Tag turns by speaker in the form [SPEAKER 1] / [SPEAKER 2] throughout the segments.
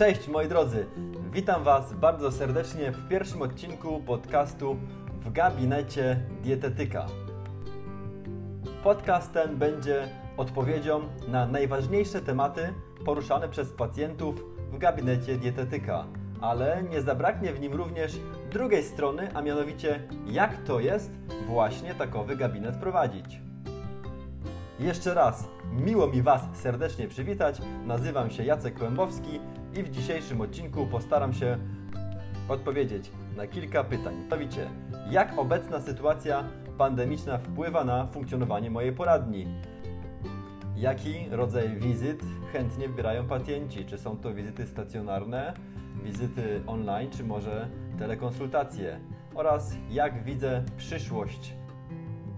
[SPEAKER 1] Cześć moi drodzy, witam Was bardzo serdecznie w pierwszym odcinku podcastu w gabinecie dietetyka. Podcast ten będzie odpowiedzią na najważniejsze tematy poruszane przez pacjentów w gabinecie dietetyka, ale nie zabraknie w nim również drugiej strony, a mianowicie jak to jest właśnie takowy gabinet prowadzić. Jeszcze raz, miło mi Was serdecznie przywitać. Nazywam się Jacek Kłębowski i w dzisiejszym odcinku postaram się odpowiedzieć na kilka pytań. Mianowicie, jak obecna sytuacja pandemiczna wpływa na funkcjonowanie mojej poradni? Jaki rodzaj wizyt chętnie wybierają pacjenci? Czy są to wizyty stacjonarne, wizyty online, czy może telekonsultacje? Oraz jak widzę przyszłość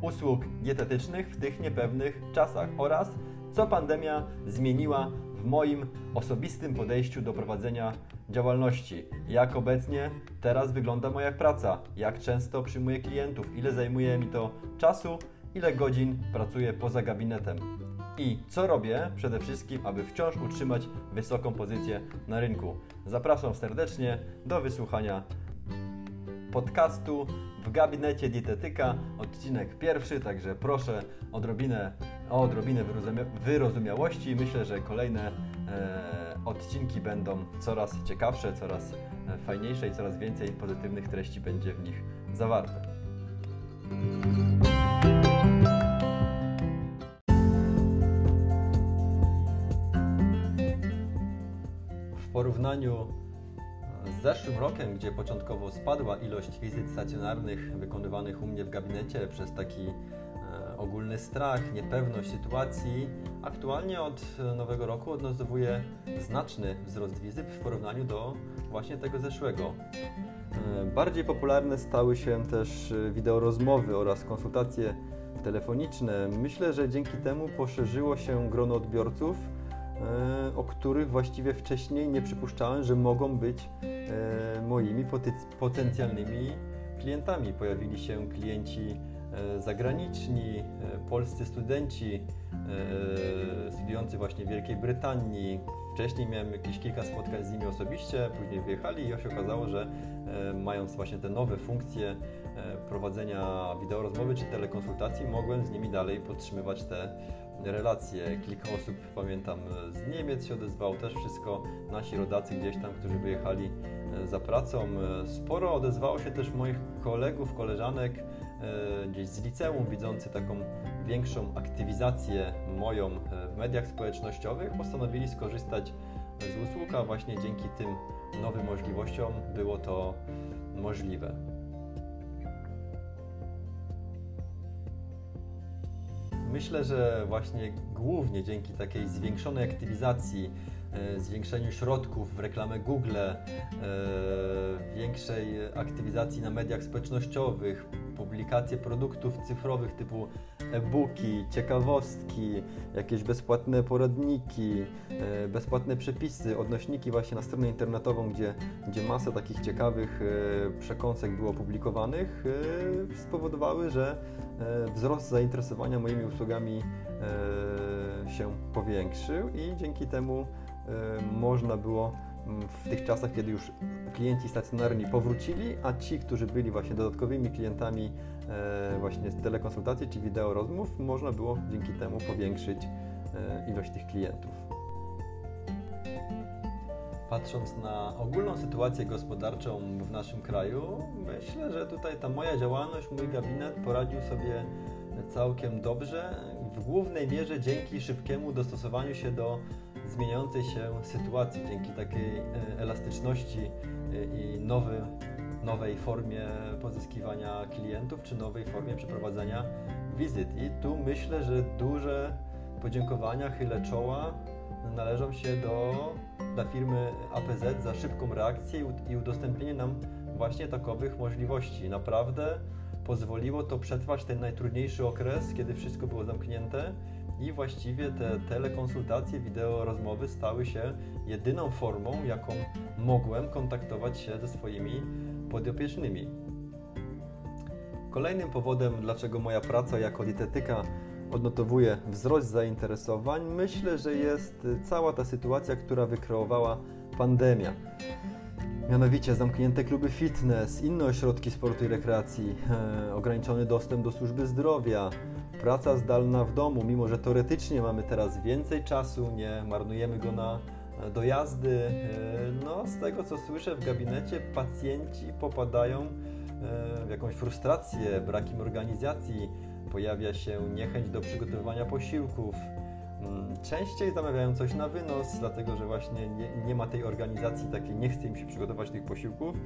[SPEAKER 1] usług dietetycznych w tych niepewnych czasach oraz co pandemia zmieniła moim osobistym podejściu do prowadzenia działalności. Jak obecnie teraz wygląda moja praca, jak często przyjmuję klientów, ile zajmuje mi to czasu, ile godzin pracuję poza gabinetem. I co robię przede wszystkim, aby wciąż utrzymać wysoką pozycję na rynku. Zapraszam serdecznie do wysłuchania podcastu w gabinecie dietetyka, odcinek pierwszy, także proszę odrobinę, o odrobinę wyrozumiałości. Myślę, że kolejne e, odcinki będą coraz ciekawsze, coraz e, fajniejsze i coraz więcej pozytywnych treści będzie w nich zawarte. W porównaniu z zeszłym rokiem, gdzie początkowo spadła ilość wizyt stacjonarnych wykonywanych u mnie w gabinecie przez taki ogólny strach, niepewność sytuacji, aktualnie od nowego roku odnotowuję znaczny wzrost wizyt w porównaniu do właśnie tego zeszłego. E, bardziej popularne stały się też wideorozmowy oraz konsultacje telefoniczne. Myślę, że dzięki temu poszerzyło się grono odbiorców, E, o których właściwie wcześniej nie przypuszczałem, że mogą być e, moimi potencjalnymi klientami. Pojawili się klienci e, zagraniczni, polscy studenci studiujący właśnie w Wielkiej Brytanii. Wcześniej miałem jakieś kilka spotkań z nimi osobiście, później wyjechali i się okazało, że mając właśnie te nowe funkcje prowadzenia wideorozmowy czy telekonsultacji, mogłem z nimi dalej podtrzymywać te relacje. Kilka osób, pamiętam, z Niemiec się odezwało, też wszystko nasi rodacy gdzieś tam, którzy wyjechali e, za pracą. E, sporo odezwało się też moich kolegów, koleżanek e, gdzieś z liceum, widzący taką większą aktywizację moją w mediach społecznościowych, postanowili skorzystać z usług, a właśnie dzięki tym nowym możliwościom było to możliwe. Myślę, że właśnie głównie dzięki takiej zwiększonej aktywizacji, e, zwiększeniu środków w reklamę Google, e, większej aktywizacji na mediach społecznościowych, publikacje produktów cyfrowych typu e-booki, ciekawostki, jakieś bezpłatne poradniki, e, bezpłatne przepisy, odnośniki właśnie na stronę internetową, gdzie, gdzie masa takich ciekawych przekąsek było publikowanych, spowodowały, że E, wzrost zainteresowania moimi usługami e, się powiększył i dzięki temu e, można było w tych czasach, kiedy już klienci stacjonarni powrócili, a ci, którzy byli właśnie dodatkowymi klientami właśnie telekonsultacji czy wideo rozmów, można było dzięki temu powiększyć ilość tych klientów. Patrząc na ogólną sytuację gospodarczą w naszym kraju, myślę, że tutaj ta moja działalność, mój gabinet poradził sobie całkiem dobrze, w głównej mierze dzięki szybkiemu dostosowaniu się do zmieniającej się sytuacji, dzięki takiej e, elastyczności e, i nowej formie pozyskiwania klientów, czy nowej formie przeprowadzania wizyt. I tu myślę, że duże podziękowania, chylę czoła należą się do, dla firmy APZ za szybką reakcję i udostępnienie nam właśnie takowych możliwości. Naprawdę pozwoliło to przetrwać ten najtrudniejszy okres, kiedy wszystko było zamknięte i właściwie te telekonsultacje, wideo rozmowy stały się jedyną formą, jaką mogłem kontaktować się ze swoimi podopiecznymi. Kolejnym powodem, dlaczego moja praca jako dietetyka odnotowuje wzrost zainteresowań, myślę, że jest cała ta sytuacja, która wykreowała pandemia. Mianowicie zamknięte kluby fitness, inne ośrodki sportu i rekreacji, e, ograniczony dostęp do służby zdrowia, praca zdalna w domu, mimo że teoretycznie mamy teraz więcej czasu, nie marnujemy go na e, dojazdy. E, no, z tego co słyszę w gabinecie, pacjenci popadają w jakąś frustrację, brakiem organizacji, pojawia się niechęć do przygotowywania posiłków. Mm, częściej zamawiają coś na wynos, dlatego że właśnie nie, nie ma tej organizacji takiej, nie chce im się przygotować tych posiłków.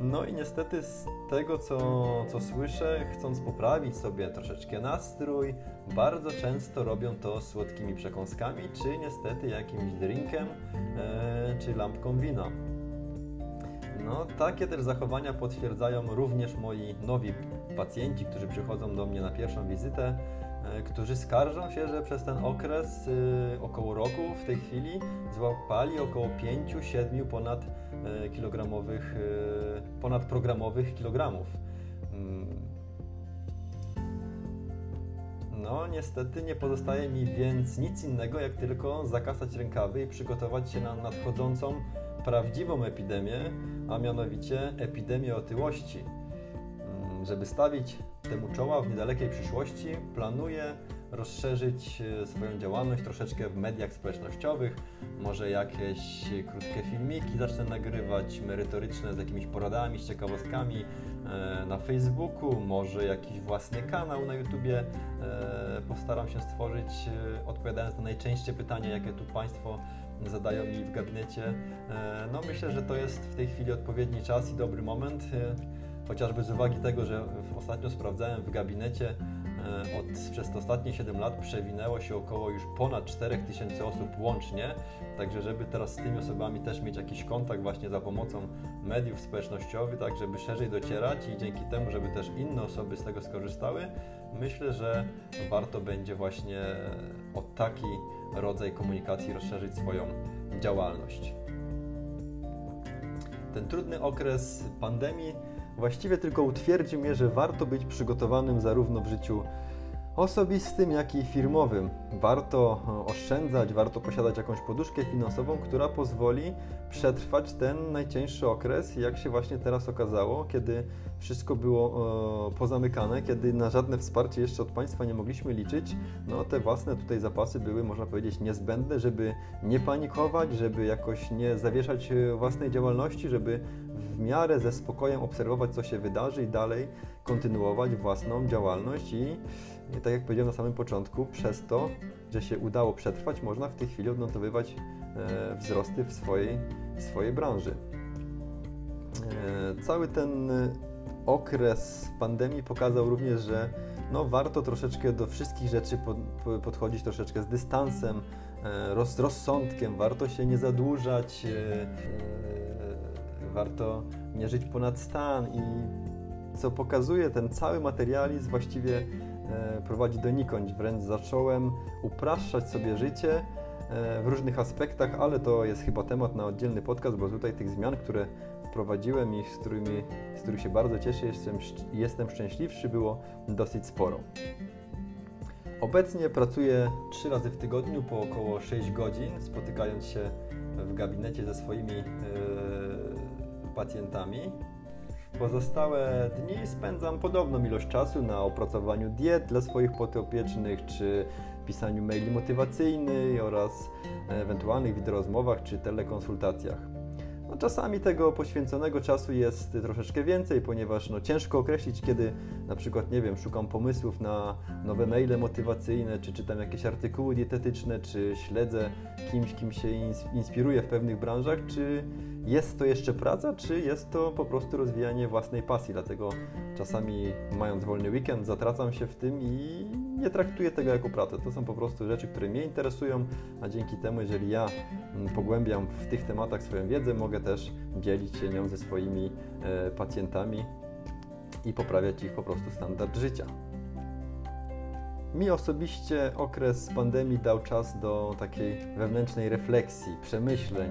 [SPEAKER 1] No i niestety z tego, co, co słyszę, chcąc poprawić sobie troszeczkę nastrój, bardzo często robią to słodkimi przekąskami, czy niestety jakimś drinkiem, e, czy lampką wina. No, takie też zachowania potwierdzają również moi nowi pacjenci, którzy przychodzą do mnie na pierwszą wizytę, e, którzy skarżą się, że przez ten okres e, około roku w tej chwili złapali około 5-7 ponad e, kilogramowych, ponad programowych kilogramów. Mm. No, niestety nie pozostaje mi więc nic innego, jak tylko zakasać rękawy i przygotować się na nadchodzącą prawdziwą epidemię, a mianowicie epidemię otyłości. Mm, Żeby stawić temu czoła w niedalekiej przyszłości, planuję rozszerzyć e, swoją działalność troszeczkę w mediach społecznościowych. Może jakieś krótkie filmiki zacznę nagrywać, merytoryczne z jakimiś poradami, z ciekawostkami e, na Facebooku, może jakiś własny kanał na YouTubie e, postaram się stworzyć, odpowiadając na najczęstsze pytania, jakie tu Państwo zadają mi w gabinecie. E, No myślę, że to jest w tej chwili odpowiedni czas i dobry moment, e, chociażby z uwagi tego, że ostatnio sprawdzałem w gabinecie e, od, przez ostatnie 7 lat przewinęło się około już ponad 4000 osób łącznie, także żeby teraz z tymi osobami też mieć jakiś kontakt właśnie za pomocą mediów społecznościowych, tak żeby szerzej docierać i dzięki temu, żeby też inne osoby z tego skorzystały, myślę, że warto będzie właśnie o taki rodzaj komunikacji rozszerzyć swoją działalność. Ten trudny okres pandemii właściwie tylko utwierdził mnie, że warto być przygotowanym zarówno w życiu osobistym, jak i firmowym. Warto e, oszczędzać, warto posiadać jakąś poduszkę finansową, która pozwoli przetrwać ten najcięższy okres, jak się właśnie teraz okazało, kiedy wszystko było e, pozamykane, kiedy na żadne wsparcie jeszcze od państwa nie mogliśmy liczyć. No te własne tutaj zapasy były, można powiedzieć, niezbędne, żeby nie panikować, żeby jakoś nie zawieszać e, własnej działalności, żeby w miarę ze spokojem obserwować, co się wydarzy i dalej kontynuować własną działalność i i tak jak powiedziałem na samym początku, przez to, że się udało przetrwać, można w tej chwili odnotowywać e, wzrosty w swojej, w swojej branży. E, cały ten okres pandemii pokazał również, że no, warto troszeczkę do wszystkich rzeczy pod, po- podchodzić troszeczkę z dystansem, e, roz, rozsądkiem, warto się nie zadłużać, warto nie żyć ponad stan i co pokazuje ten cały materializm właściwie prowadzi donikąd. Wręcz zacząłem upraszczać sobie życie e, w różnych aspektach, ale to jest chyba temat na oddzielny podcast, bo tutaj tych zmian, które wprowadziłem i z którymi, z których się bardzo cieszę, jestem, jestem szczęśliwszy, było dosyć sporo. Obecnie pracuję trzy razy w tygodniu po około 6 godzin, spotykając się w gabinecie ze swoimi e, pacjentami. Pozostałe dni spędzam podobną ilość czasu na opracowaniu diet dla swoich podopiecznych, czy pisaniu maili motywacyjnych oraz ewentualnych wideorozmowach czy telekonsultacjach. No, czasami tego poświęconego czasu jest troszeczkę więcej, ponieważ no, ciężko określić, kiedy na przykład, nie wiem, szukam pomysłów na nowe maile motywacyjne, czy czytam jakieś artykuły dietetyczne, czy śledzę kimś, kim się ins- inspiruję w pewnych branżach, czy jest to jeszcze praca, czy jest to po prostu rozwijanie własnej pasji. Dlatego czasami, mając wolny weekend, zatracam się w tym i nie traktuję tego jako pracę. To są po prostu rzeczy, które mnie interesują, a dzięki temu, jeżeli ja mm, pogłębiam w tych tematach swoją wiedzę, mogę też dzielić się nią ze swoimi e, pacjentami i poprawiać ich po prostu standard życia. Mi osobiście okres pandemii dał czas do takiej wewnętrznej refleksji, przemyśleń.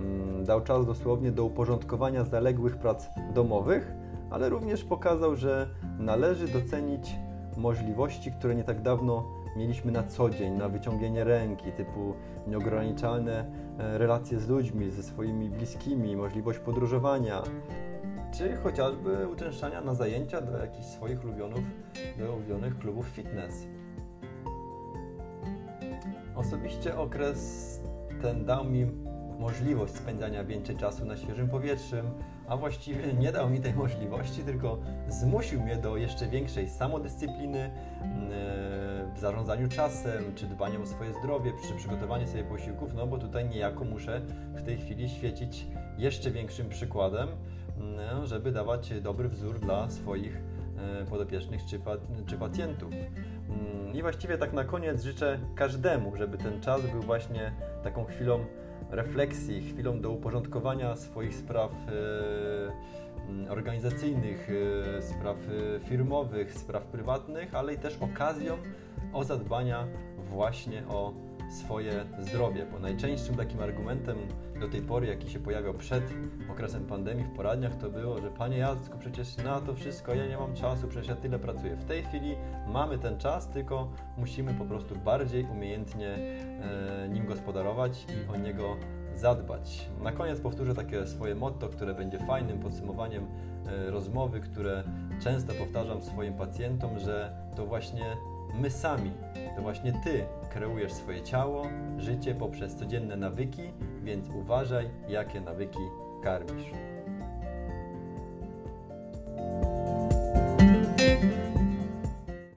[SPEAKER 1] Mm, Dał czas dosłownie do uporządkowania zaległych prac domowych, ale również pokazał, że należy docenić możliwości, które nie tak dawno mieliśmy na co dzień, na wyciągnięcie ręki, typu nieograniczalne e, relacje z ludźmi, ze swoimi bliskimi, możliwość podróżowania, czy chociażby uczęszczania na zajęcia do jakichś swoich do ulubionych klubów fitness. Osobiście okres ten dał mi możliwość spędzania więcej czasu na świeżym powietrzu, a właściwie nie dał mi tej możliwości, tylko zmusił mnie do jeszcze większej samodyscypliny mm, w zarządzaniu czasem, czy dbaniu o swoje zdrowie, przy przygotowaniu sobie posiłków, no bo tutaj niejako muszę w tej chwili świecić jeszcze większym przykładem, mm, żeby dawać dobry wzór dla swoich e, podopiecznych czy, czy pacjentów. Mm, I właściwie tak na koniec życzę każdemu, żeby ten czas był właśnie taką chwilą refleksji, chwilą do uporządkowania swoich spraw e, mm, organizacyjnych, e, spraw e, firmowych, spraw prywatnych, ale i też okazją o zadbania właśnie o swoje zdrowie, bo najczęstszym takim argumentem do tej pory, jaki się pojawiał przed okresem pandemii w poradniach, to było, że Panie Jacku, przecież na to wszystko ja nie mam czasu, przecież ja tyle pracuję. W tej chwili mamy ten czas, tylko musimy po prostu bardziej umiejętnie e, nim gospodarować i o niego zadbać. Na koniec powtórzę takie swoje motto, które będzie fajnym podsumowaniem e, rozmowy, które często powtarzam swoim pacjentom, że to właśnie my sami, to właśnie Ty kreujesz swoje ciało, życie poprzez codzienne nawyki, więc uważaj, jakie nawyki karmisz.